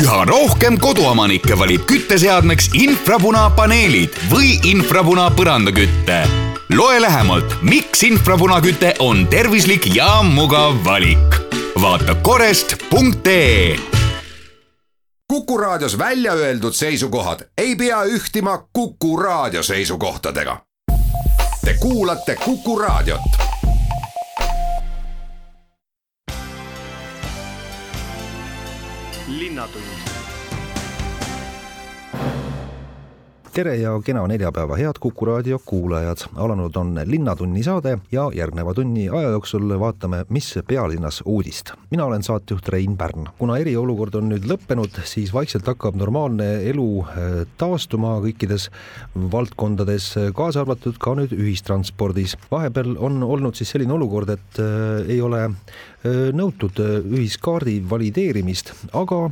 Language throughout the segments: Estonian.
üha rohkem koduomanikke valib kütteseadmeks infrapunapaneelid või infrapuna põrandaküte. loe lähemalt, miks infrapunaküte on tervislik ja mugav valik. vaata korest.ee Kuku Raadios välja öeldud seisukohad ei pea ühtima Kuku Raadio seisukohtadega. Te kuulate Kuku Raadiot linnatund tere ja kena neljapäeva, head Kuku raadio kuulajad. alanud on Linnatunni saade ja järgneva tunni aja jooksul vaatame, mis pealinnas uudist. mina olen saatejuht Rein Pärn. kuna eriolukord on nüüd lõppenud, siis vaikselt hakkab normaalne elu äh, taastuma kõikides valdkondades, kaasa arvatud ka nüüd ühistranspordis. vahepeal on olnud siis selline olukord, et äh, ei ole nõutud ühiskaardi valideerimist, aga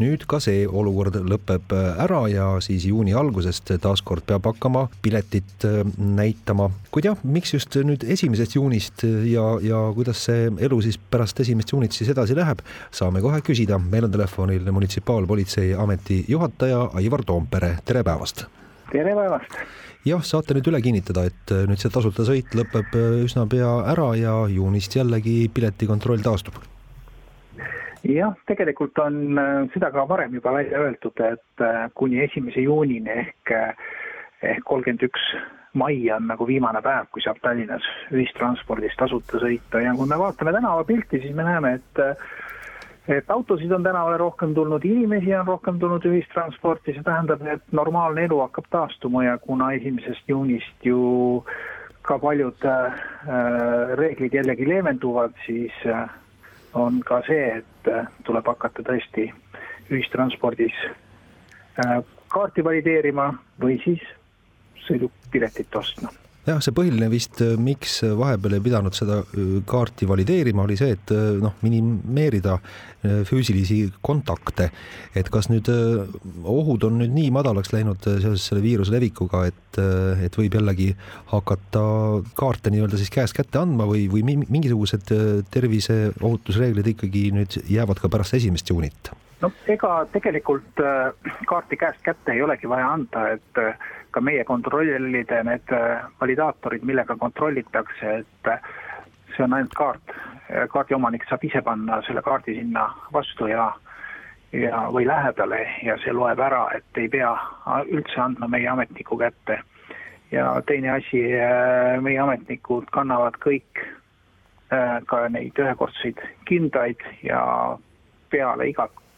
nüüd ka see olukord lõpeb ära ja siis juuni algusest taaskord peab hakkama piletit äh, näitama. kuid jah, miks just nüüd esimesest juunist ja, ja kuidas see elu siis pärast esimest juunit siis edasi läheb, saame kohe küsida. meil on telefonil munitsipaalpolitseiameti juhataja Aivar Toompere, tere päevast! tere päevast! Jah, saate nüüd üle kinnitada, et nüüd see tasuta sõit lõpeb üsna pea ära ja juunist jällegi piletikontroll taastub. Jah, tegelikult on äh, seda ka varem juba välja öeldud, et äh, kuni esimese juunini ehk, äh, ehk kolmkümmend üks mai on nagu viimane päev, kui saab Tallinnas ühistranspordis tasuta sõita. Ja kui me vaatame tänavapilti, siis me näeme, et et autosid on tänavale rohkem tulnud, inimesi on rohkem tulnud ühistransporti, see tähendab, et normaalne elu hakkab taastuma ja kuna esimesest juunist ju ka paljud äh, reeglid jällegi leevenduvad, siis äh, on ka see, et äh, tuleb hakata tõesti ühistranspordis äh, kaarti valideerima või siis sõidupiletit ostma jah, see põhiline vist, äh, miks vahepeal ei pidanud seda äh, kaarti valideerima, oli see, et äh, noh, minimeerida füüsilisi kontakte. et kas nüüd ohud on nüüd nii madalaks läinud seoses selle viiruse levikuga, et, et võib jällegi hakata kaarte nii-öelda siis käest kätte andma või, või mingisugused terviseohutusreeglid ikkagi nüüd jäävad ka pärast esimest juunit? No ega tegelikult kaarti käest kätte ei olegi vaja anda, et ka meie kontrollida need äh, validaatorid, millega kontrollitakse, et äh, see on ainult kaart. kaardi omanik saab ise panna selle kaardi sinna vastu ja ja, või lähedale ja see loeb ära, et ei pea üldse andma meie ametniku kätte. ja teine asi, äh, meie ametnikud kannavad kõik ka neid ühekordseid kindaid ja peale igat Äh,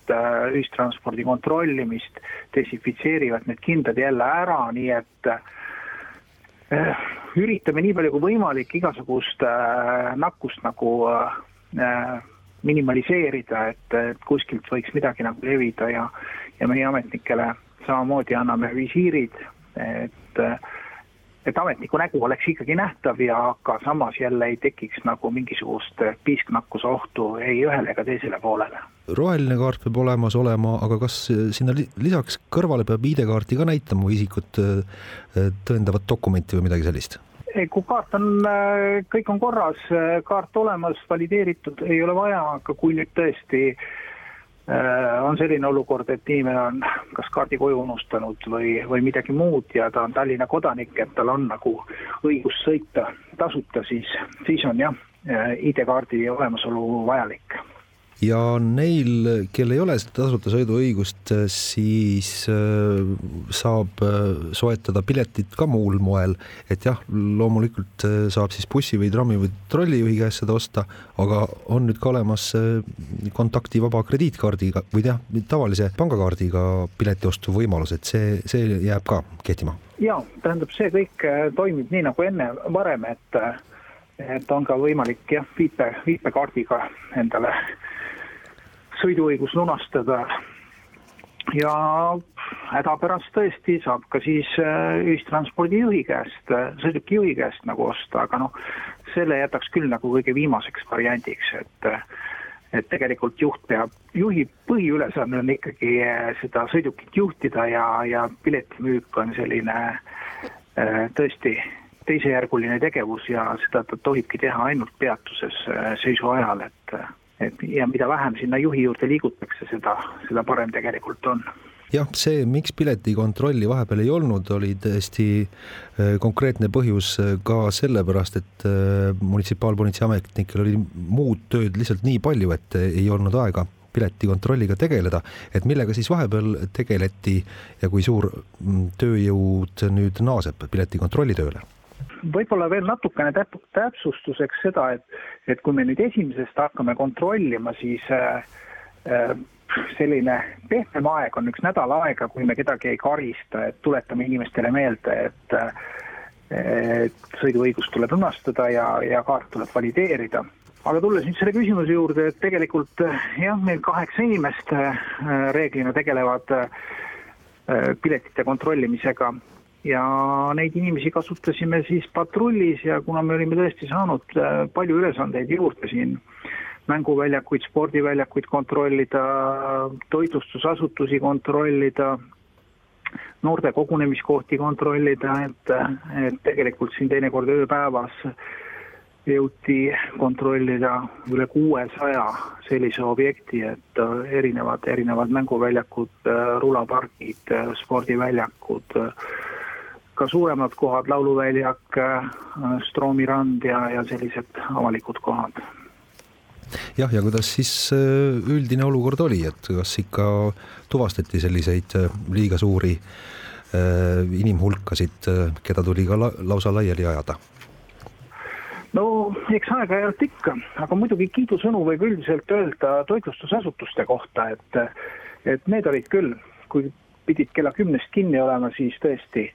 ühistranspordi kontrollimist, desinfitseerivad need kindad jälle ära, nii et äh, üritame nii palju kui võimalik igasugust äh, nakkust nagu minimaliseerida, et, et kuskilt võiks midagi nagu levida ja, ja meie ametnikele samamoodi anname visiirid, et et ametniku nägu oleks ikkagi nähtav ja ka samas jälle ei tekiks nagu mingisugust piisknakkuse ohtu ei ühele ega teisele poolele. roheline kaart peab olemas olema, aga kas sinna lisaks kõrvale peab ID-kaarti ka näitama või isikut äh, tõendavat dokumenti või midagi sellist? ei, kui kaart on, äh, kõik on korras, äh, kaart olemas, valideeritud, ei ole vaja, aga kui nüüd tõesti äh, Äh, on selline olukord, et inimene on kas kaardi koju unustanud või, või midagi muud ja ta on Tallinna kodanik, et tal on nagu õigus sõita tasuta, siis, siis on jah, äh, ID-kaardi olemasolu vajalik ja neil, kel ei ole tasuta sõiduõigust, siis äh, saab äh, soetada piletit ka muul moel, et jah, loomulikult äh, saab siis bussi või trammi või trollijuhi käest seda osta, aga on nüüd ka olemas kontaktivaba krediitkaardiga või jah, tavalise pangakaardiga piletiostu võimalus, et see, see jääb ka kehtima? ja tähendab, see kõik toimib nii nagu enne, varem, et et on ka võimalik jah, viipe, viipekaardiga endale sõiduõigus lunastada. ja hädapärast tõesti saab ka siis äh, ühistranspordijuhi käest, äh, sõidukijuhi käest nagu osta, aga noh, selle jätaks küll nagu kõige viimaseks variandiks, et äh, et tegelikult juht peab, juhi põhiülesanne on ikkagi seda sõidukit juhtida ja, ja piletimüük on selline tõesti teisejärguline tegevus ja seda ta tohibki teha ainult peatuses seisu ajal, et et ja mida vähem sinna juhi juurde liigutakse, seda, seda parem tegelikult on jah, see, miks piletikontrolli vahepeal ei olnud, oli täiesti äh, konkreetne põhjus äh, ka sellepärast, et äh, munitsipaalpolitsei ametnikel oli muud tööd lihtsalt nii palju, et ei olnud aega piletikontrolliga tegeleda, et millega siis vahepeal tegeleti ja kui suur mm, tööjõud nüüd naaseb piletikontrolli tööle? Võib-olla veel natukene täp-, täpsustuseks seda, et, et kui me nüüd esimesest hakkame kontrollima, siis äh, selline pehmem aeg on üks nädal aega, kui me kedagi ei karista, et tuletame inimestele meelde, et et sõiduõigus tuleb lunastada ja, ja kaart tuleb valideerida. aga tulles nüüd selle küsimuse juurde, et tegelikult jah, meil kaheksa inimest äh, reeglina tegelevad äh, piletite kontrollimisega ja neid inimesi kasutasime siis patrullis ja kuna me olime tõesti saanud äh, palju ülesandeid juurde siin mänguväljakuid, spordiväljakuid kontrollida, toitlustusasutusi kontrollida, noorte kogunemiskohti kontrollida, et, et tegelikult siin teinekord ööpäevas jõuti kontrollida üle kuuesaja sellise objekti, et erinevad, erinevad mänguväljakud, rulapargid, spordiväljakud, ka suuremad kohad, lauluväljak, Stroomi rand ja, ja sellised avalikud kohad jah, ja kuidas siis äh, üldine olukord oli, et kas ikka tuvastati selliseid äh, liiga suuri äh, inimhulkasid, keda tuli ka la lausa laiali ajada? no eks aeg-ajalt ikka, aga muidugi kiidusõnu võib üldiselt öelda toitlustusasutuste kohta, et, et need olid küll, kui pidid kella kümnest kinni olema, siis tõesti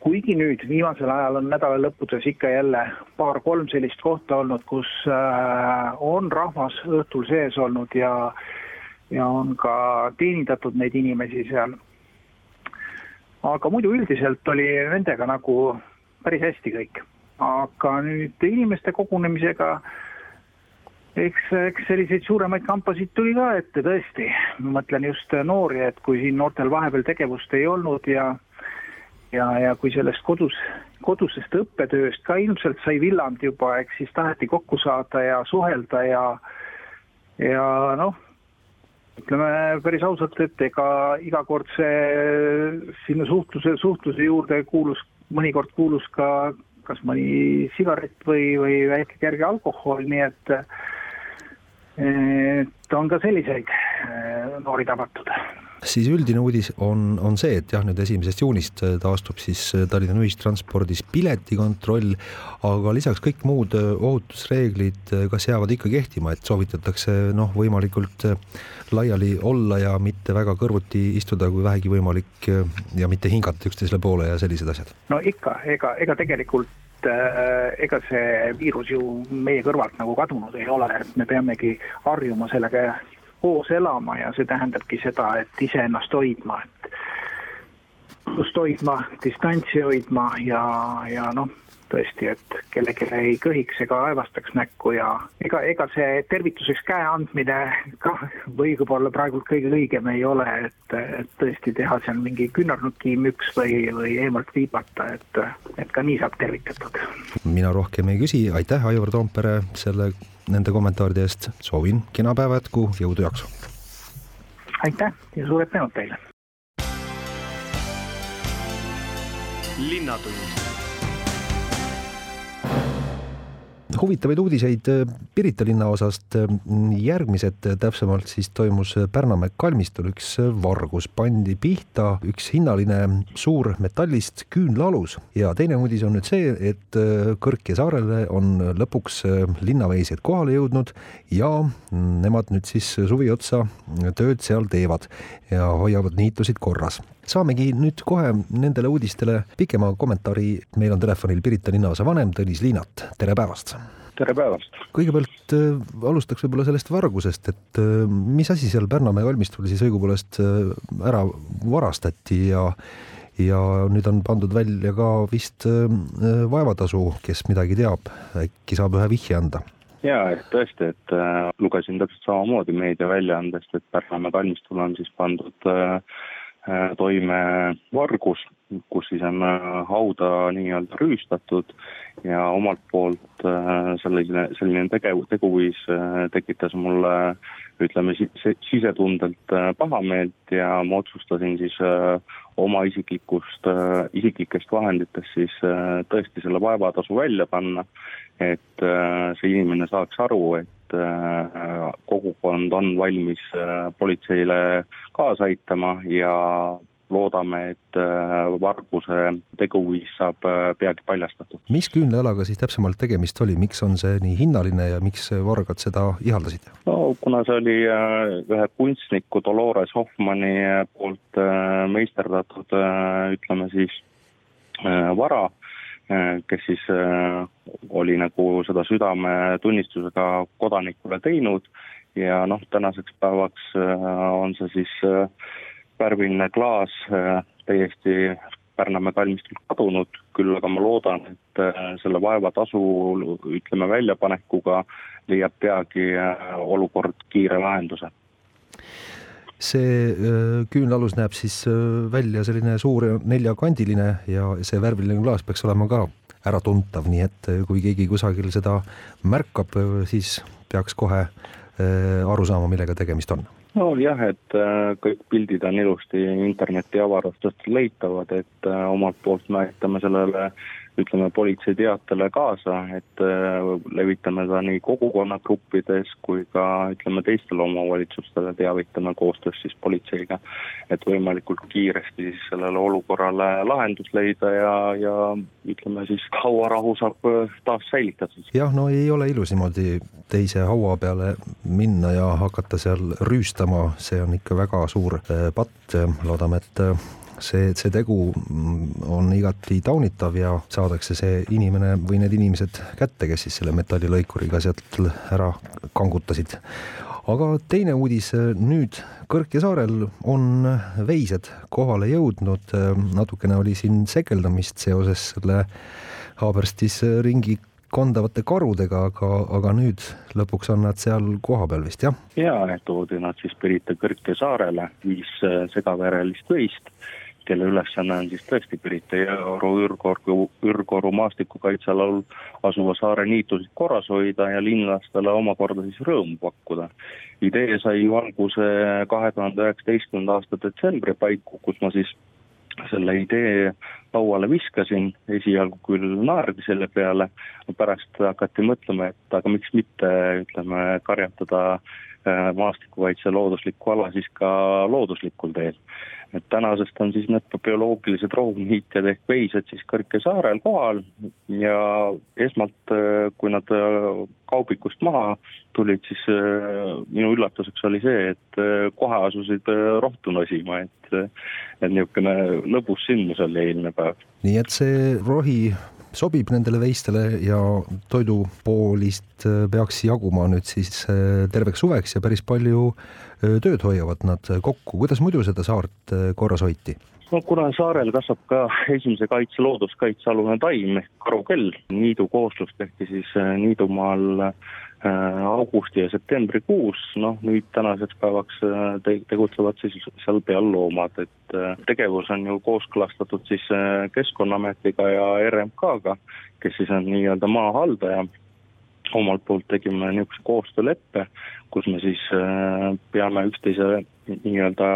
kuigi nüüd viimasel ajal on nädala lõppudes ikka jälle paar-kolm sellist kohta olnud, kus äh, on rahvas õhtul sees olnud ja, ja on ka teenindatud neid inimesi seal. aga muidu üldiselt oli nendega nagu päris hästi kõik. aga nüüd inimeste kogunemisega eks, eks selliseid suuremaid kampasid tuli ka ette tõesti, ma mõtlen just noori, et kui siin noortel vahepeal tegevust ei olnud ja ja, ja kui sellest kodus, kodusest õppetööst ka ilmselt sai villand juba, eks siis taheti kokku saada ja suhelda ja, ja noh, ütleme päris ausalt, et ega iga kord see sinna suhtluse, suhtluse juurde kuulus, mõnikord kuulus ka kas mõni sigaret või, või väike kerge alkohol, nii et et on ka selliseid eh, noori tabatud siis üldine uudis on, on see, et jah, nüüd esimesest juunist äh, taastub siis äh, Tallinna ühistranspordis piletikontroll, aga lisaks kõik muud äh, ohutusreeglid, kas jäävad ikka kehtima, et soovitatakse noh, võimalikult laiali olla ja mitte väga kõrvuti istuda, kui vähegi võimalik ja mitte hingata üksteisele poole ja sellised asjad? no ikka, ega, ega tegelikult ega see viirus ju meie kõrvalt nagu kadunud ei ole, et me peamegi harjuma sellega koos elama ja see tähendabki seda, et iseennast hoidma, et just hoidma, distantsi hoidma ja, ja noh, tõesti, et kellelegi ei köhiks ega aevastaks näkku ja ega, ega see tervituseks käe andmine kah või võib-olla praegult kõige õigem ei ole, et, et tõesti teha seal mingi küünarnuki müks või, või eemalt viibata, et, et ka nii saab tervitatud. mina rohkem ei küsi, aitäh, Aivar Toompere, selle nende kommentaaride eest, soovin kena päeva jätku, jõudu, jaksu! aitäh ja suured tänud teile! linnatund huvitavaid uudiseid äh, Pirita linnaosast. Äh, järgmised äh, täpsemalt siis toimus Pärnamäe kalmistul üks vargus, pandi pihta üks hinnaline suur metallist küünlaalus ja teine uudis on nüüd see, et Kõrkja saarele on lõpuks linnaveisjad kohale jõudnud ja nemad nüüd siis suvi otsa tööd seal teevad ja hoiavad niitusid korras saamegi nüüd kohe nendele uudistele pikema kommentaari. meil on telefonil Pirita linnaosa vanem Tõnis Liinat, tere päevast! Tere päevast! kõigepealt äh, alustaks võib-olla sellest vargusest, et äh, mis asi seal Pärnamäe kalmistul siis õigupoolest äh, ära varastati ja ja nüüd on pandud välja ka vist vaevatasu, kes midagi teab, äkki saab ühe vihje anda? jaa, et tõesti, et äh, lugesin täpselt samamoodi meediaväljaandest, et Pärnamäe kalmistul on siis pandud äh, toime vargus, kus siis on hauda nii-öelda rüüstatud ja omalt poolt selline, selline tegev, teguviis tekitas mulle ütleme sisetundelt pahameelt ja ma otsustasin siis oma isiklikust, isiklikest vahenditest siis tõesti selle vaevatasu välja panna, et see inimene saaks aru, et et kogukond on valmis politseile kaasa aitama ja loodame, et varguse teguviis saab peagi paljastatud. mis küünlajalaga siis täpsemalt tegemist oli, miks on see nii hinnaline ja miks vargad seda ihaldasid? no kuna see oli ühe kunstniku Dolores Hoffmanni poolt meisterdatud, ütleme siis vara, kes siis oli nagu seda südametunnistusega kodanikule teinud. Ja noh, tänaseks päevaks on see siis värviline klaas täiesti Pärnamäe kalmistult kadunud, küll aga ma loodan, et selle vaevatasu ütleme väljapanekuga leiab peagi olukord kiire lahenduse see küünlaalus näeb siis välja selline suur ja neljakandiline ja see värviline klaas peaks olema ka äratuntav, nii et kui keegi kusagil seda märkab, siis peaks kohe aru saama, millega tegemist on. Nojah, et kõik pildid on ilusti interneti avarustest leitavad, et omalt poolt me aitame sellele ütleme, politsei teatele kaasa, et äh, levitame ta nii kogukonnagruppides kui ka ütleme, teistele omavalitsustele teavitame koostöös siis politseiga, et võimalikult kiiresti siis sellele olukorrale lahendus leida ja, ja ütleme siis hauarahu saab äh, taas säilitatud. jah, no ei ole ilus niimoodi teise haua peale minna ja hakata seal rüüstama, see on ikka väga suur äh, patt, loodame, et see, see tegu on igati taunitav ja saadakse see inimene või need inimesed kätte, kes siis selle metallilõikuriga sealt ära kangutasid. aga teine uudis, nüüd Kõrkja saarel on veised kohale jõudnud, natukene oli siin sekeldamist seoses selle Haaberstis ringi kondavate karudega, aga, aga nüüd lõpuks on nad seal kohapeal vist, jah? jaa, toodi nad siis Pirita Kõrke saarele, viis segaverelist veist kelle ülesanne on siis tõesti Pirita Jõeoru ürgorgu, ürgoru maastikukaitsealal asuva saare niitusid korras hoida ja linlastele omakorda siis rõõmu pakkuda. idee sai alguse kahe tuhande üheksateistkümnenda aasta detsembri paiku, kus ma siis selle idee lauale viskasin, esialgu küll naerdi selle peale, pärast hakati mõtlema, et aga miks mitte, ütleme, karjatada äh, maastikukaitse looduslikku ala siis ka looduslikul teel et tänasest on siis need bioloogilised rohumiitjad ehk veised siis Kõrke saarel kohal ja esmalt, äh, kui nad äh, kaubikust maha tulid, siis minu üllatuseks oli see, et kohe asusid rohtu nosima, et, et niisugune lõbus sündmus oli eilne päev. nii et see rohi sobib nendele veistele ja toidupoolist äh, peaks jaguma nüüd siis äh, terveks suveks ja päris palju äh, tööd hoiavad nad kokku. kuidas muidu seda saart korras hoiti? no kuna saarel kasvab ka esimese kaitse looduskaitsealune taim ehk karukell, niidu kooslus tehti siis niidumaal augusti ja septembrikuus, noh nüüd tänaseks päevaks äh, te-, tegutsevad siis seal peal loomad, et äh, tegevus on ju kooskõlastatud siis Keskkonnaametiga ja RMK-ga, kes siis on nii-öelda maa haldaja omalt poolt tegime niisuguse koostööleppe, kus me siis peame üksteise nii-öelda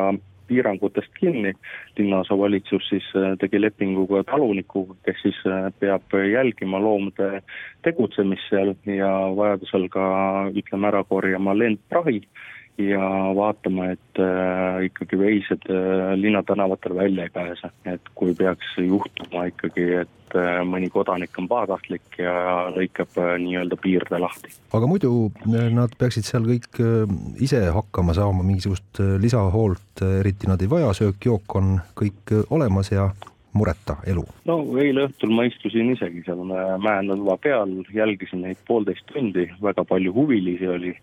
piirangutest kinni. linnaosavalitsus siis äh, tegi lepingu ka talunikuga, kes siis äh, peab jälgima loomade tegutsemist seal ja vajadusel ka ütleme ära korjama lendprahi ja vaatama, et äh, ikkagi veised äh, linnatänavatel välja ei pääse, et kui peaks juhtuma ikkagi, et äh, mõni kodanik on pahatahtlik ja lõikab äh, nii-öelda piirde lahti. aga muidu äh, nad peaksid seal kõik äh, ise hakkama saama mingisugust lisahoolt, eriti nad ei vaja, söök-jook on kõik olemas ja mureta elu? no eile õhtul ma istusin isegi seal mäenõlva peal, jälgisin neid poolteist tundi, väga palju huvilisi oli,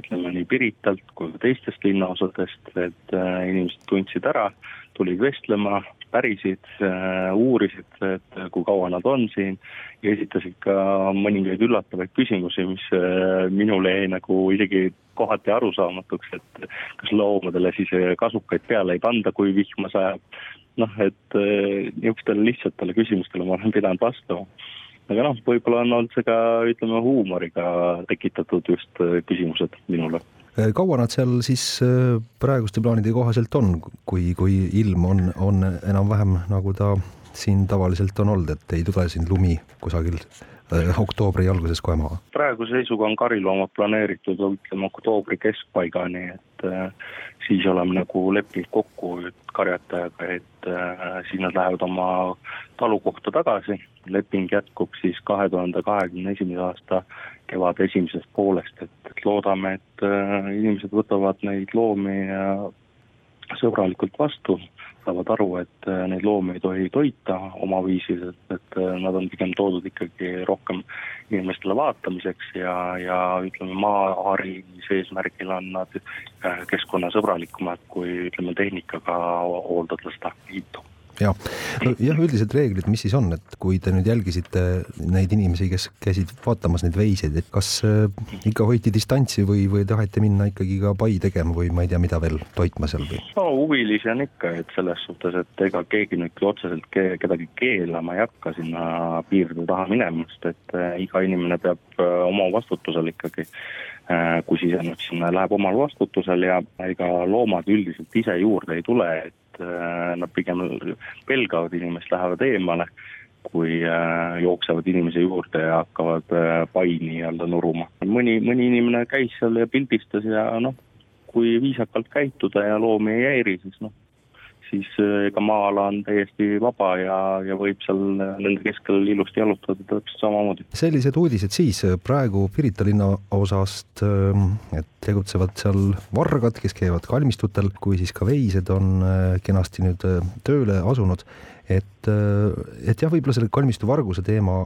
ütleme nii Piritalt kui ka teistest linnaosadest, et äh, inimesed tundsid ära, tulid vestlema, pärisid, äh, uurisid, et kui kaua nad on siin ja esitasid ka mõningaid üllatavaid küsimusi, mis äh, minule jäi nagu isegi kohati arusaamatuks, et kas loomadele siis kasukaid peale ei panda, kui vihma sajab. noh, et niisugustele lihtsatele küsimustele ma olen pidanud vastama aga noh, võib-olla on olnud see ka ütleme huumoriga tekitatud just küsimused minule. Äh, kaua nad seal siis äh, praeguste plaanide kohaselt on, kui, kui ilm on, on enam-vähem nagu ta siin tavaliselt on olnud, et ei tule siin lumi kusagil äh, oktoobri alguses kohe maha? praeguse seisuga on kariloomad planeeritud, ütleme oktoobri keskpaigani, et äh, siis oleme nagu leppinud kokku karjatajaga, et äh, siis nad lähevad oma talukohta tagasi. leping jätkub siis kahe tuhande kahekümne esimese aasta kevade esimesest poolest, et, loodame, et äh, inimesed võtavad neid loomi sõbralikult vastu, saavad aru, et äh, neid loomi ei tohi toita omaviisiliselt, et äh, nad on pigem toodud ikkagi rohkem inimestele vaatamiseks ja, ja ütleme, maaharimise eesmärgil on nad keskkonnasõbralikumad kui ütleme, tehnikaga hooldada seda liitu ja, jah, üldised reeglid, mis siis on, et kui te nüüd jälgisite neid inimesi, kes käisid vaatamas neid veiseid, et kas äh, ikka hoiti distantsi või, või taheti minna ikkagi ka pai tegema või ma ei tea, mida veel toitma seal või? no huvilisi on ikka, et selles suhtes, et ega keegi nüüd otseselt ke kedagi keelama ei hakka sinna piiride taha minemast, et äh, iga inimene peab äh, oma vastutusel ikkagi kui sisenud sinna, läheb omal vastutusel ja ega loomad üldiselt ise juurde ei tule, et Äh, nad pigem pelgavad inimest, lähevad eemale, kui äh, jooksevad inimese juurde ja hakkavad äh, pai nii-öelda nuruma. mõni, mõni inimene käis seal ja pildistas ja noh, kui viisakalt käituda ja loomi ei häiri, siis noh, siis ega maa-ala on täiesti vaba ja, ja võib seal nende keskel ilusti jalutada täpselt samamoodi. sellised uudised siis praegu Pirita linna osast, ähm, et tegutsevad seal vargad, kes käivad kalmistutel, kui siis ka veised on äh, kenasti nüüd äh, tööle asunud. et, äh, et jah, võib-olla selle kalmistu varguse teema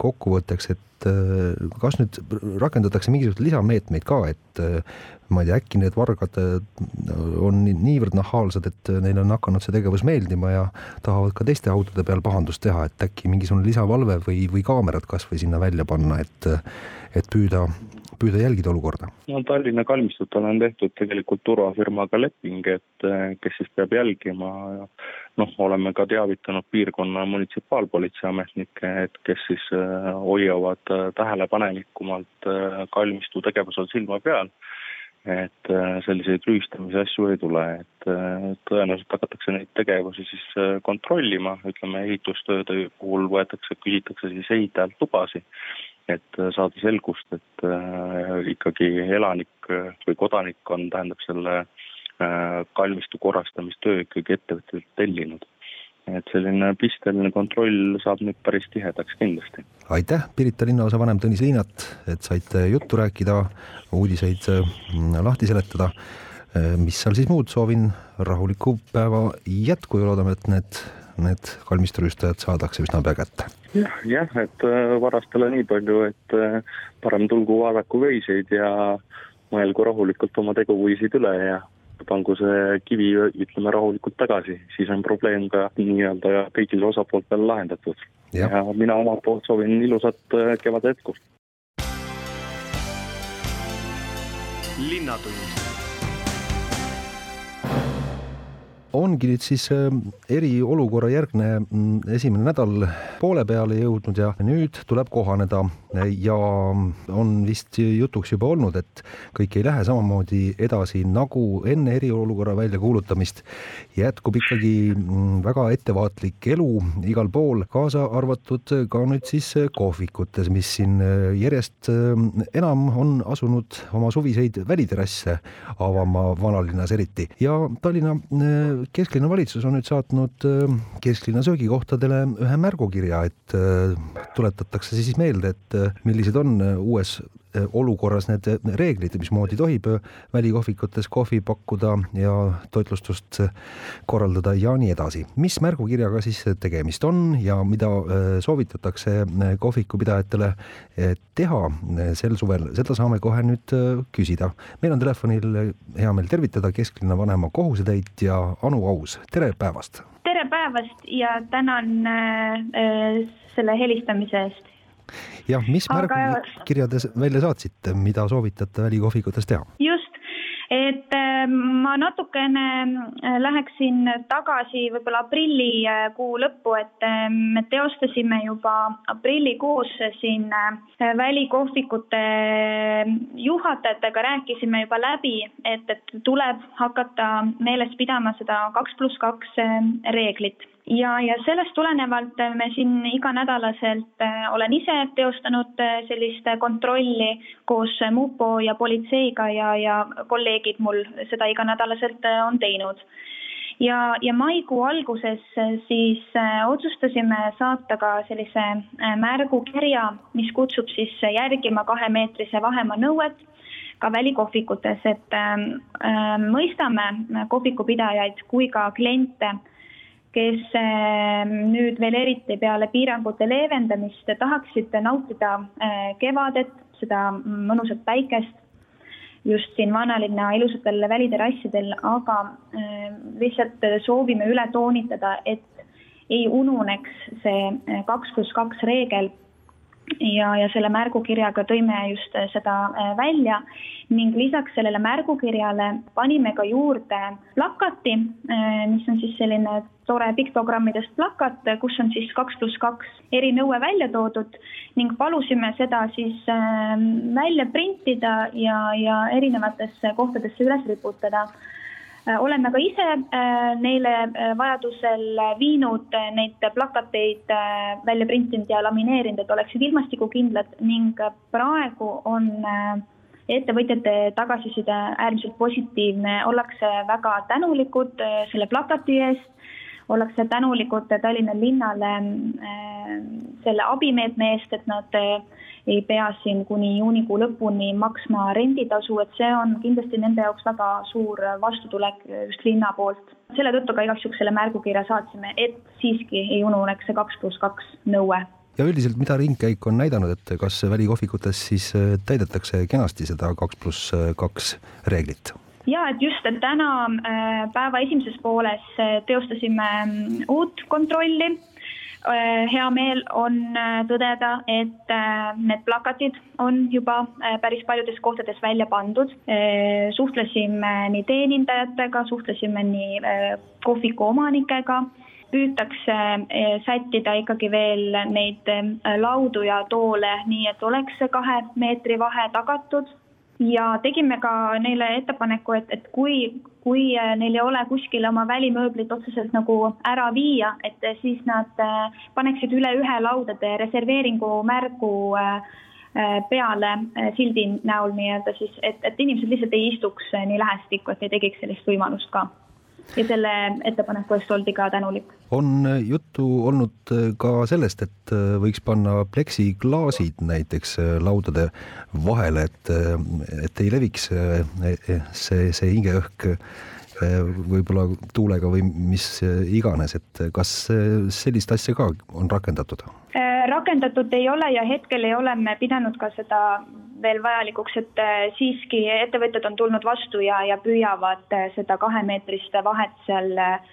kokkuvõtteks, et kas nüüd rakendatakse mingisuguseid lisameetmeid ka, et ma ei tea, äkki need vargad on niivõrd nahaalsed, et neile on hakanud see tegevus meeldima ja tahavad ka teiste autode peal pahandust teha, et äkki mingisugune lisavalve või, või kaamerad kasvõi sinna välja panna, et, et püüda püüda jälgida olukorda? no Tallinna kalmistutel on tehtud tegelikult turvafirmaga leping, et kes siis peab jälgima noh, oleme ka teavitanud piirkonna munitsipaalpolitsei ametnikke, et kes siis eh, hoiavad eh, tähelepanelikumalt kalmistu tegevusel silma peal et selliseid rüüstamise asju ei tule, et tõenäoliselt hakatakse neid tegevusi siis kontrollima, ütleme ehitustööde puhul võetakse, küsitakse siis ehitajalt lubasid et äh, saada selgust, et äh, ikkagi elanik äh, või kodanik on, tähendab selle kalmistu korrastamistöö ikkagi ettevõttelt tellinud. et selline pisteline kontroll saab nüüd päris tihedaks kindlasti. aitäh, Pirita linnaosa vanem Tõnis Liinat, et saite juttu rääkida, uudiseid lahti seletada. mis seal siis muud, soovin rahulikku päeva jätku ja loodame, et need need kalmisturüüstajad saadakse üsna pea kätte. jah, jah, et äh, varastele nii palju, et äh, parem tulgu vaadaku veiseid ja mõelgu rahulikult oma teguviisid üle ja pangu see kivi, ütleme rahulikult tagasi, siis on probleem ka nii-öelda kõigil osapooltel lahendatud. ja mina omalt poolt soovin ilusat äh, kevade jätku. linnatund ongi nüüd siis ähm, eriolukorra järgne mm, esimene nädal poole peale jõudnud ja nüüd tuleb kohaneda ja on vist jutuks juba olnud, et kõik ei lähe samamoodi edasi nagu enne eriolukorra väljakuulutamist. jätkub ikkagi mm, väga ettevaatlik elu igal pool, kaasa arvatud ka nüüd siis kohvikutes, mis siin järjest ähm, enam on asunud oma suviseid väliterrasse avama vanalinnas eriti ja Tallinna äh, kesklinna valitsus on nüüd saatnud äh, kesklinna söögikohtadele ühe märgukirja, et äh, tuletatakse siis meelde, et äh, millised on uues olukorras need reeglid, mismoodi tohib välikohvikutes kohvi pakkuda ja toitlustust korraldada ja nii edasi. mis märgukirjaga siis tegemist on ja mida soovitatakse kohvikupidajatele teha sel suvel, seda saame kohe nüüd küsida. meil on telefonil hea meel tervitada kesklinna vanema kohusetäitja Anu Aus, tere päevast! tere päevast ja tänan äh, selle helistamise eest. Jah, mis Aga... märgukirja te välja saatsite, mida soovitate välikohvikutes teha? just, et äh, ma natukene äh, läheksin tagasi võib-olla aprillikuu lõppu, et äh, me teostasime juba aprillikuus siin välikohvikute juhatajatega, rääkisime juba läbi, et, et tuleb hakata meeles pidama seda kaks pluss kaks reeglit ja, ja sellest tulenevalt me siin iganädalaselt äh, olen ise teostanud äh, sellist kontrolli koos mupo ja politseiga ja, ja kolleegid mul seda iganädalaselt äh, on teinud. ja, ja maikuu alguses siis otsustasime saata ka sellise märgukirja, mis kutsub siis järgima kahemeetrise vahemaa nõuet ka välikohvikutes, et äh, mõistame kohvikupidajaid kui ka kliente kes ehm, nüüd veel eriti peale piirangute leevendamist tahaksid nautida eh, kevadet, seda mõnusat päikest just siin vanalinna ilusatel väliterrassidel, aga ehm, lihtsalt soovime üle toonitada, et ei ununeks see eh, kaks pluss kaks reegel ja, ja selle märgukirjaga tõime just seda äh, välja. Ning lisaks sellele märgukirjale panime ka juurde plakati, äh, mis on siis selline tore piktogrammidest plakat, kus on siis kaks pluss kaks erinõue välja toodud. Ning palusime seda siis välja printida ja, ja erinevatesse kohtadesse üles riputada oleme ka ise äh, neile äh, vajadusel viinud neid plakateid välja printinud ja lamineerinud, et oleksid ilmastikukindlad ning praegu on ettevõtjate tagasiside äärmiselt positiivne, ollakse väga tänulikud selle plakati eest, ollakse tänulikud Tallinna linnale selle abimeetme eest, et nad ei pea siin kuni juunikuu lõpuni maksma renditasu, et see on kindlasti nende jaoks väga suur vastutulek just linna poolt. selle tõttu ka igaks juhuks selle märgukirja saatsime, et siiski ei ununeks see kaks pluss kaks nõue ja üldiselt, mida ringkäik on näidanud, et kas välikohvikutes siis äh, täidetakse kenasti seda kaks pluss kaks reeglit? ja et just, et täna äh, päeva esimeses pooles äh, teostasime mm, uut kontrolli Äh, hea meel on äh, tõdeda, et äh, need plakatid on juba päris paljudes kohtades välja pandud. suhtlesime nii teenindajatega, suhtlesime nii kohviku omanikega püütakse sättida ikkagi veel neid laudu ja toole nii, et oleks see kahe meetri vahe tagatud ja tegime ka neile ettepaneku, et, et kui, kui äh, neil ei ole kuskile oma välimööblit otseselt nagu ära viia, et siis nad äh, paneksid üle ühe laudade reserveeringu märgu äh, peale sildi näol nii-öelda siis, et, et inimesed lihtsalt ei istuks nii lähestikku, et ei tekiks sellist võimalust ka ja selle ettepaneku eest oldi ka tänulik. On juttu olnud äh, ka sellest, et äh, võiks panna pleksiklaasid näiteks äh, laudade vahele, et, et ei leviks see, see hingeõhk võib-olla tuulega või mis iganes, et kas sellist asja ka on rakendatud? rakendatud ei ole ja hetkel ei ole me pidanud ka seda veel vajalikuks, et siiski ettevõtjad on tulnud vastu ja, ja püüavad seda kahemeetrist vahet seal äh,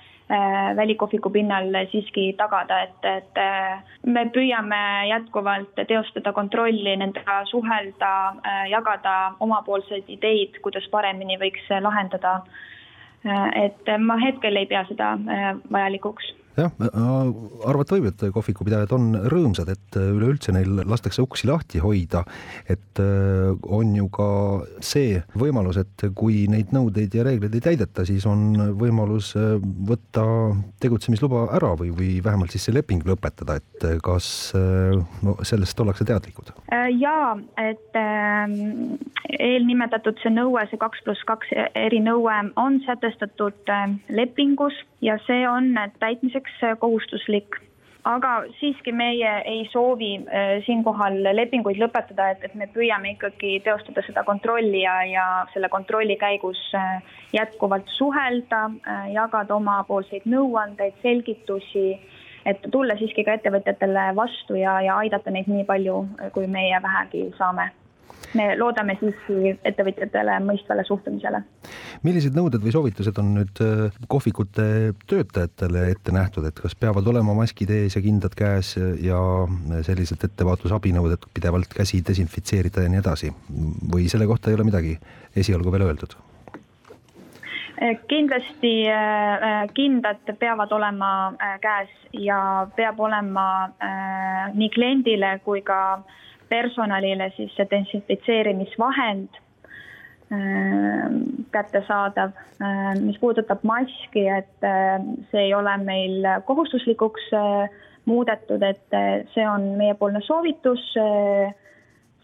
välikohviku pinnal siiski tagada, et, et me püüame jätkuvalt teostada kontrolli, nendega suhelda, jagada omapoolseid ideid, kuidas paremini võiks lahendada. et ma hetkel ei pea seda vajalikuks jah, arvata võib, et kohvikupidajad on rõõmsad, et üleüldse neil lastakse uksi lahti hoida. et äh, on ju ka see võimalus, et kui neid nõudeid ja reegleid ei täideta, siis on võimalus äh, võtta tegutsemisluba ära või, või vähemalt siis see leping lõpetada, et äh, kas no, sellest ollakse teadlikud? jaa, et ähm, eelnimetatud see nõue, see kaks pluss kaks erinõue on sätestatud lepingus ja see on täitmiseks kohustuslik. Aga siiski meie ei soovi äh, siinkohal lepinguid lõpetada, et, et me püüame ikkagi teostada seda kontrolli ja, ja selle kontrolli käigus äh, jätkuvalt suhelda, äh, jagada omapoolseid nõuandeid, selgitusi, et tulla siiski ka ettevõtjatele vastu ja, ja aidata neid nii palju, kui meie vähegi saame me loodame siiski ettevõtjatele mõistvale suhtumisele. millised nõuded või soovitused on nüüd äh, kohvikute töötajatele ette nähtud, et kas peavad olema maskid ees ja kindad käes ja sellised ettevaatusabinõud, et pidevalt käsi desinfitseerida ja nii edasi või selle kohta ei ole midagi esialgu veel öeldud? kindlasti äh, kindad peavad olema äh, käes ja peab olema nii kliendile kui ka äh, personalile siis see desinfitseerimisvahend äh, kättesaadav. Äh, mis puudutab maski, et äh, see ei ole meil kohustuslikuks muudetud, et see on meiepoolne soovitus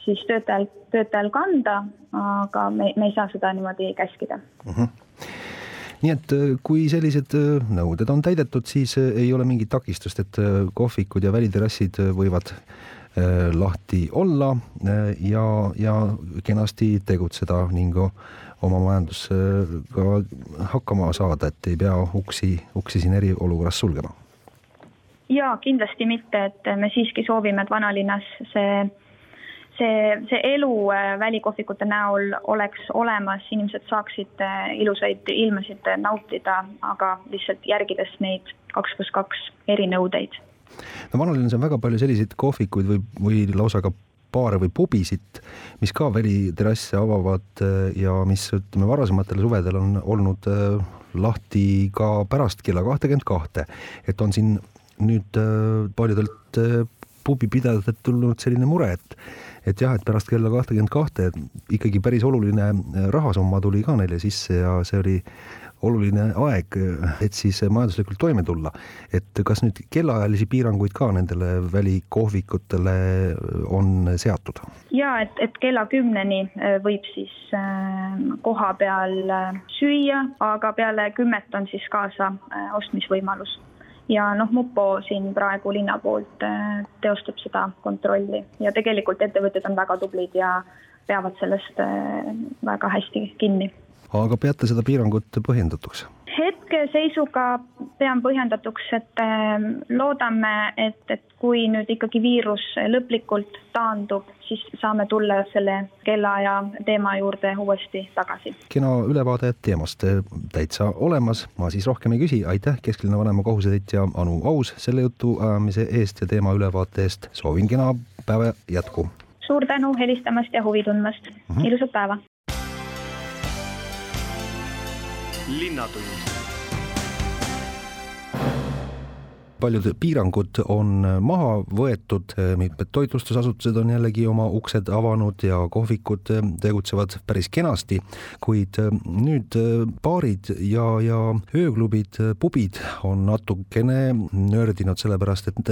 siis töötajal, töötajal kanda, aga me, me ei saa seda niimoodi käskida. Mhm. -huh nii et kui sellised nõuded on täidetud, siis ei ole mingit takistust, et kohvikud ja väliterrassid võivad Äh, lahti olla äh, ja, ja kenasti tegutseda ning oma majandusega hakkama saada, et ei pea uksi, uksi siin eriolukorras sulgema? jaa, kindlasti mitte, et me siiski soovime, et vanalinnas see see, see elu äh, välikohvikute näol oleks olemas, inimesed saaksid ilusaid ilmasid nautida, aga lihtsalt järgides neid kaks pluss kaks erinõudeid no vanalinnas on väga palju selliseid kohvikuid või, või lausa ka baare või pubisid, mis ka väliterrasse avavad äh, ja mis ütleme, varasematel suvedel on olnud äh, lahti ka pärast kella kahtekümmet kahte, et on siin nüüd äh, paljudelt pubipidajatelt tulnud selline mure, et et jah, et pärast kella kahtekümmet kahte ikkagi päris oluline rahasumma tuli ka neile sisse ja see oli oluline aeg, et siis majanduslikult toime tulla. et kas nüüd kellaajalisi piiranguid ka nendele välikohvikutele on seatud? ja et, et kella kümneni äh, võib siis äh, koha peal äh, süüa, aga peale kümmet on siis kaasa ostmisvõimalus ja noh, mupo siin praegu linna poolt teostab seda kontrolli ja tegelikult ettevõtted on väga tublid ja peavad sellest väga hästi kinni aga peate seda piirangut põhjendatuks? hetkeseisuga pean põhjendatuks, et ähm, loodame, et, et kui nüüd ikkagi viirus lõplikult taandub, siis saame tulla selle kellaaja teema juurde uuesti tagasi. kena ülevaade teemast täitsa olemas, ma siis rohkem ei küsi, aitäh, kesklinna vanema kohusetäitja Anu Aus selle jutu ajamise eest ja teema ülevaate eest, soovin kena päeva jätku! suur tänu helistamast ja huvi tundmast mm, -hmm. ilusat päeva! Linnatund paljud piirangud on maha võetud, mitmed toitlustusasutused on jällegi oma uksed avanud ja kohvikud tegutsevad päris kenasti, kuid nüüd baarid ja, ja ööklubid, pubid on natukene nördinud, sellepärast et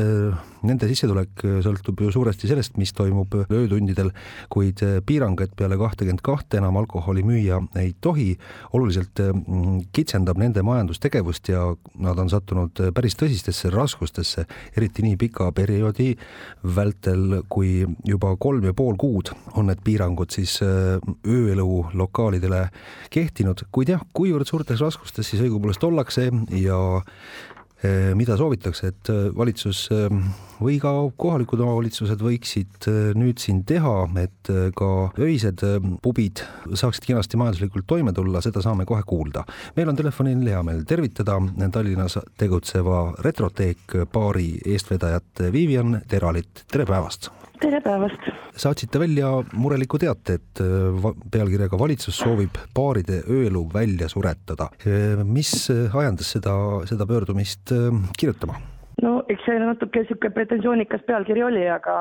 nende sissetulek sõltub ju suuresti sellest, mis toimub öötundidel, kuid piirang, et peale kahtekümmet kahte enam alkoholi müüa ei tohi, oluliselt kitsendab nende majandustegevust ja nad on sattunud päris tõsistesse raskustesse, eriti nii pika perioodi vältel, kui juba kolm ja pool kuud on need piirangud siis äh, ööelu lokaalidele kehtinud, kuid jah, kuivõrd suurtes raskustes siis õigupoolest ollakse ja mida soovitakse, et eh, valitsus eh, või ka kohalikud omavalitsused võiksid nüüd siin teha, et ka öised pubid saaksid kenasti majanduslikult toime tulla, seda saame kohe kuulda. meil on telefonil hea meel tervitada Tallinnas tegutseva Retroteek baari eestvedajat Vivian Teralit, tere päevast! Tere päevast! saatsite välja mureliku teate, et äh, pealkirjaga valitsus soovib baaride ööelu välja suretada. Äh, mis ajendas seda, seda pöördumist äh, kirjutama? no eks see natuke niisugune pretensioonikas pealkiri oli, aga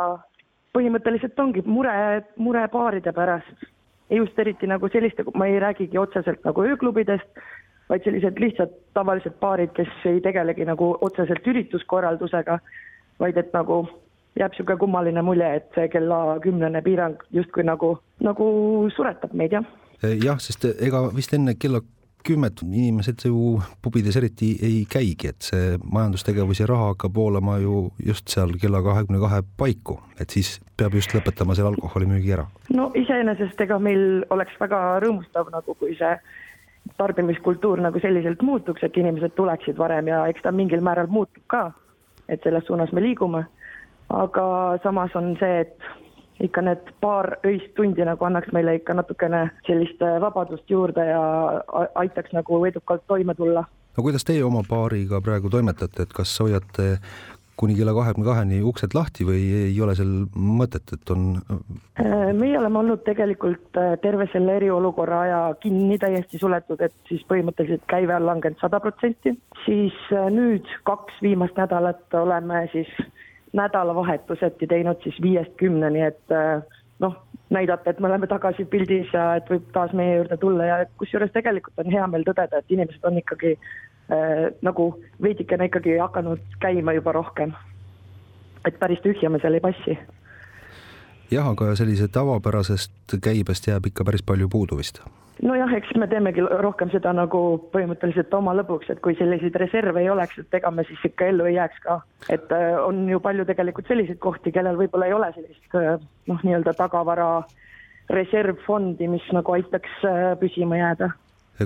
põhimõtteliselt ongi mure, mure baaride pärast. just eriti nagu selliste, ma ei räägigi otseselt nagu ööklubidest, vaid sellised lihtsad tavalised baarid, kes ei tegelegi nagu otseselt ürituskorraldusega, vaid et nagu jääb niisugune kummaline mulje, et see kella kümnene piirang justkui nagu, nagu suretab meid, jah. jah, sest ega vist enne kella kümmet inimesed ju pubides eriti ei käigi, et see majandustegevus ja raha hakkab voolama ju just seal kella kahekümne kahe paiku, et siis peab just lõpetama selle alkoholimüügi ära. no iseenesest ega meil oleks väga rõõmustav nagu, kui see tarbimiskultuur nagu selliselt muutuks, et inimesed tuleksid varem ja eks ta mingil määral muutub ka, et selles suunas me liigume. Aga samas on see, et ikka need paar öist tundi nagu annaks meile ikka natukene sellist vabadust juurde ja aitaks nagu edukalt toime tulla. no kuidas teie oma paariga praegu toimetate, et kas hoiate kuni kella kahekümne kaheni uksed lahti või ei ole seal mõtet, et on? Äh, meie oleme olnud tegelikult äh, terve selle eriolukorra aja kinni, täiesti suletud, et siis põhimõtteliselt käive on langenud sada protsenti, siis äh, nüüd kaks viimast nädalat oleme siis nädalavahetuseti teinud siis viiest kümneni, et noh, näidata, et me oleme tagasi pildis ja et võib taas meie juurde tulla ja kusjuures tegelikult on hea meel tõdeda, et inimesed on ikkagi äh, nagu veidikene ikkagi hakanud käima juba rohkem. et päris tühja me seal ei passi. Jah, aga sellise tavapärasest käibest jääb ikka päris palju puudu vist? nojah, eks me teemegi rohkem seda nagu põhimõtteliselt oma lõbuks, et kui selliseid reserve ei oleks, et ega me siis ikka ellu ei jääks ka. et äh, on ju palju tegelikult selliseid kohti, kellel võib-olla ei ole sellist äh, noh, nii-öelda tagavara reservfondi, mis nagu aitaks äh, püsima jääda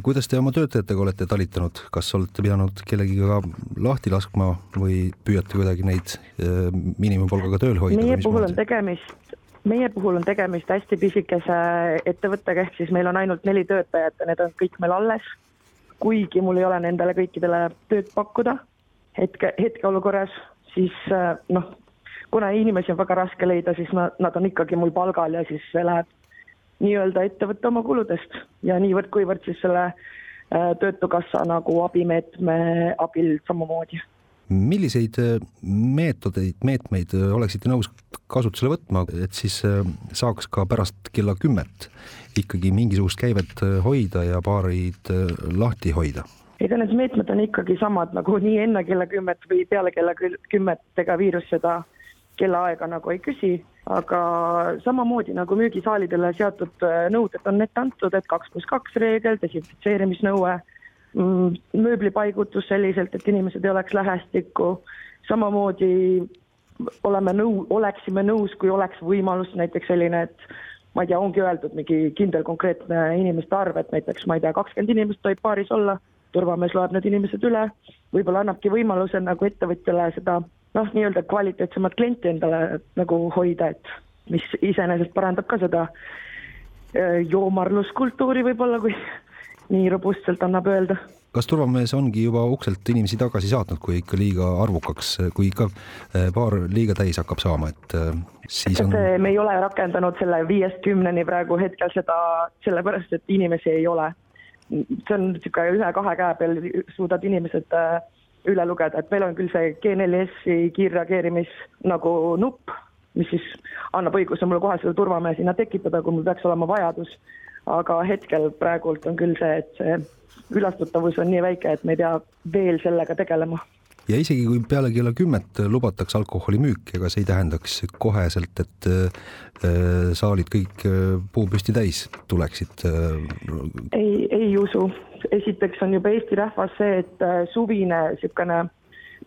kuidas te oma töötajatega olete talitanud, kas olete pidanud kellegiga lahti laskma või püüate kuidagi neid miinimumpalgaga tööl hoida? meie puhul on tegemist, meie puhul on tegemist hästi pisikese ettevõttega, ehk siis meil on ainult neli töötajat ja need on kõik meil alles. kuigi mul ei ole nendele kõikidele tööd pakkuda hetke, hetkeolukorras, siis äh, noh, kuna inimesi on väga raske leida, siis nad, nad on ikkagi mul palgal ja siis see läheb nii-öelda ettevõtte oma kuludest ja niivõrd-kuivõrd siis selle äh, Töötukassa nagu abimeetme abil samamoodi. Milliseid äh, meetodeid, meetmeid äh, oleksite nõus kasutusele võtma, et siis saaks ka pärast kella kümmet ikkagi mingisugust käivet hoida ja baarid lahti hoida? ega need meetmed on ikkagi samad nagu nii enne kella kümmet või peale kella kümmet, ega viirus seda kellaaega nagu ei küsi, aga samamoodi nagu müügisaalidele seatud äh, nõuded on ette antud, et kaks pluss kaks reegel, desinfitseerimisnõue, mööblipaigutus selliselt, et inimesed ei oleks lähestikku, samamoodi oleme nõu-, oleksime nõus, kui oleks võimalus näiteks selline, et ma ei tea, ongi öeldud mingi kindel konkreetne inimeste arv, et näiteks ma ei tea, kakskümmend inimest tohib baaris olla, turvamees loeb need inimesed üle, võib-olla annabki võimaluse nagu ettevõtjale seda noh, nii-öelda kvaliteetsemat klienti endale nagu hoida, et mis iseenesest parandab ka seda äh, joomarluskultuuri võib-olla, kui nii robustselt annab öelda. kas turvamees ongi juba ukselt inimesi tagasi saatnud, kui ikka liiga arvukaks, kui ikka äh, paar liiga täis hakkab saama, et äh, siis on? me ei ole rakendanud selle viiest kümneni praegu hetkel seda sellepärast, et inimesi ei ole. see on niisugune ühe-kahe käe peal suudad inimesed äh, üle lugeda, et meil on küll see G4S-i kiirreageerimis nagu nupp, mis siis annab õiguse mulle kohe selle turvamehe sinna tekitada, kui mul peaks olema vajadus. Aga hetkel praegult on küll see, et see külastatavus on nii väike, et me ei pea veel sellega tegelema ja isegi kui peale kella kümmet lubatakse alkoholimüük, ega see ei tähendaks koheselt, et äh, saalid kõik äh, puupüsti täis tuleksid? Äh, ei, ei usu. esiteks on juba Eesti rahvas see, et suvine niisugune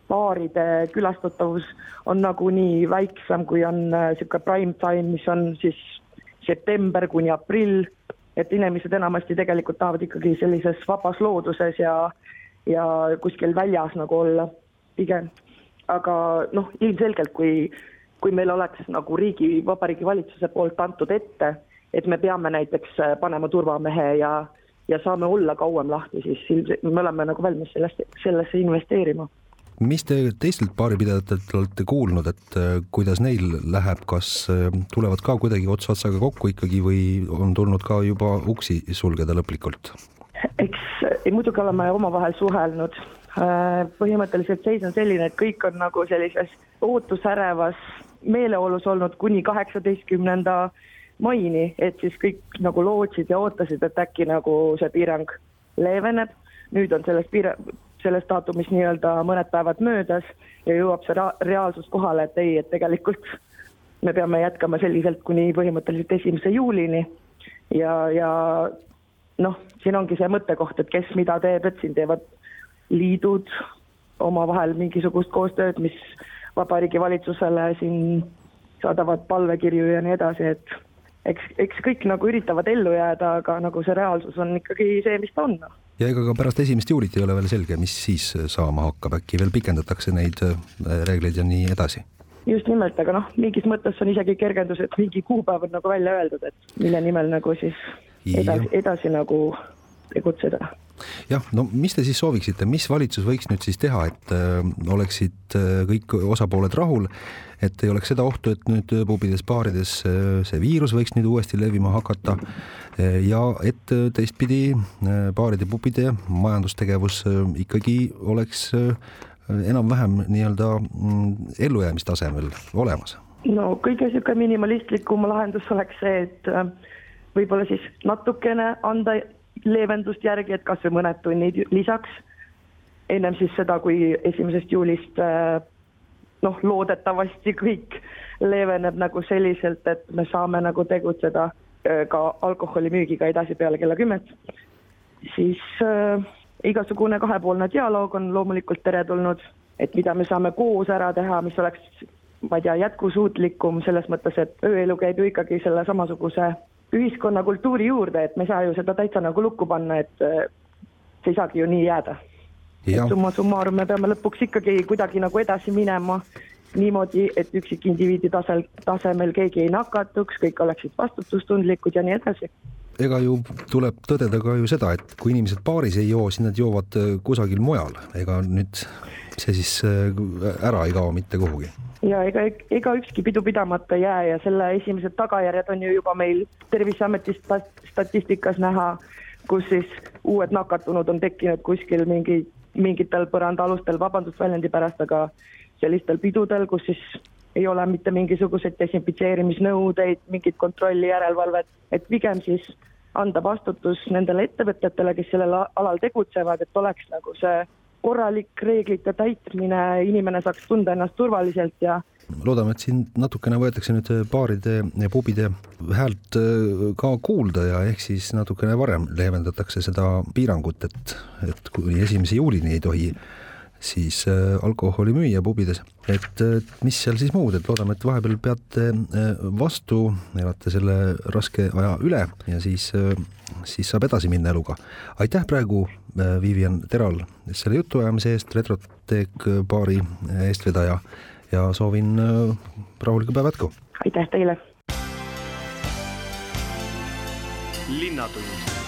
baaride külastatavus on nagunii väiksem, kui on niisugune prime time, mis on siis september kuni aprill, et inimesed enamasti tegelikult tahavad ikkagi sellises vabas looduses ja ja kuskil väljas nagu olla pigem. aga noh, ilmselgelt, kui, kui meil oleks nagu riigi, Vabariigi Valitsuse poolt antud ette, et me peame näiteks panema turvamehe ja, ja saame olla kauem lahti, siis ilmselt me oleme nagu valmis sellest, sellesse investeerima mis te teistelt baaripidajatelt olete kuulnud, et äh, kuidas neil läheb, kas äh, tulevad ka kuidagi ots otsaga kokku ikkagi või on tulnud ka juba uksi sulgeda lõplikult? eks muidugi oleme omavahel suhelnud, Äh, põhimõtteliselt seis on selline, et kõik on nagu sellises ootusärevas meeleolus olnud kuni kaheksateistkümnenda maini, et siis kõik nagu lootsid ja ootasid, et äkki nagu see piirang leeveneb. nüüd on sellest piira-, sellest daatumist nii-öelda mõned päevad möödas ja jõuab see reaalsus kohale, et ei, et tegelikult me peame jätkama selliselt kuni põhimõtteliselt esimese juulini ja, ja noh, siin ongi see mõttekoht, et kes mida teeb, et siin teevad liidud omavahel mingisugust koostööd, mis Vabariigi Valitsusele siin saadavad palvekirju ja nii edasi, et eks, eks kõik nagu üritavad ellu jääda, aga nagu see reaalsus on ikkagi see, mis ta on. Ja ega ka pärast esimest juulit ei ole veel selge, mis siis saama hakkab, äkki veel pikendatakse neid äh, reegleid ja nii edasi? just nimelt, aga noh, mingis mõttes on isegi kergendus, et mingi kuupäev on nagu välja öeldud, et mille nimel nagu siis edasi, edasi nagu tegutseda. Jah, no mis te siis sooviksite, mis valitsus võiks nüüd siis teha, et äh, oleksid äh, kõik osapooled rahul, et ei oleks seda ohtu, et nüüd pubides baarides äh, see viirus võiks nüüd uuesti levima hakata äh, ja et äh, teistpidi äh, baaride, pubide majandustegevus äh, ikkagi oleks äh, enam-vähem nii-öelda mm, ellujäämistasemel olemas? No kõige niisugune minimalistlikum lahendus oleks see, et äh, võib-olla siis natukene anda leevendust järgi, et kas või mõned tunnid lisaks, ennem siis seda, kui esimesest juulist äh, noh, loodetavasti kõik leeveneb nagu selliselt, et me saame nagu tegutseda äh, ka alkoholimüügiga edasi peale kella kümmet, siis äh, igasugune kahepoolne dialoog on loomulikult teretulnud, et mida me saame koos ära teha, mis oleks ma ei tea, jätkusuutlikum selles mõttes, et ööelu käib ju ikkagi selle samasuguse ühiskonnakultuuri juurde, et me ei saa ju seda täitsa nagu lukku panna, et see ei saagi ju nii jääda. summa summarum me peame lõpuks ikkagi kuidagi nagu edasi minema niimoodi, et üksikindiviidi tasel, tasemel keegi ei nakatuks, kõik oleksid vastutustundlikud ja nii edasi. Ega ju tuleb tõdeda ka ju seda, et kui inimesed baaris ei joo, siis nad joovad äh, kusagil mujal, ega nüüd see siis äh, ära ei kao mitte kuhugi ja ega, ega ükski pidu pidamata ei jää ja selle esimesed tagajärjed on ju juba meil Terviseameti statistikas näha, kus siis uued nakatunud on tekkinud kuskil mingi, mingitel põrandaalustel, vabandust väljendi pärast, aga sellistel pidudel, kus siis ei ole mitte mingisuguseid desinfitseerimisnõudeid, mingit kontrolli, järelevalvet, et pigem siis anda vastutus nendele ettevõtetele, kes sellel alal tegutsevad, et oleks nagu see korralik reeglite täitmine, inimene saaks tunda ennast turvaliselt ja loodame, et siin natukene võetakse nüüd baaride ja pubide häält äh, ka kuulda ja ehk siis natukene varem leevendatakse seda piirangut, et, et kuni esimese juulini ei tohi siis äh, alkoholi müüa pubides, et äh, mis seal siis muud, et loodame, et vahepeal peate vastu, elate selle raske aja üle ja siis, siis saab edasi minna eluga. aitäh praegu Äh, Vivian Teral selle jutuajamise eest, Retroteek baari eestvedaja ja soovin äh, rahulikku päeva jätku. aitäh teile. linnatund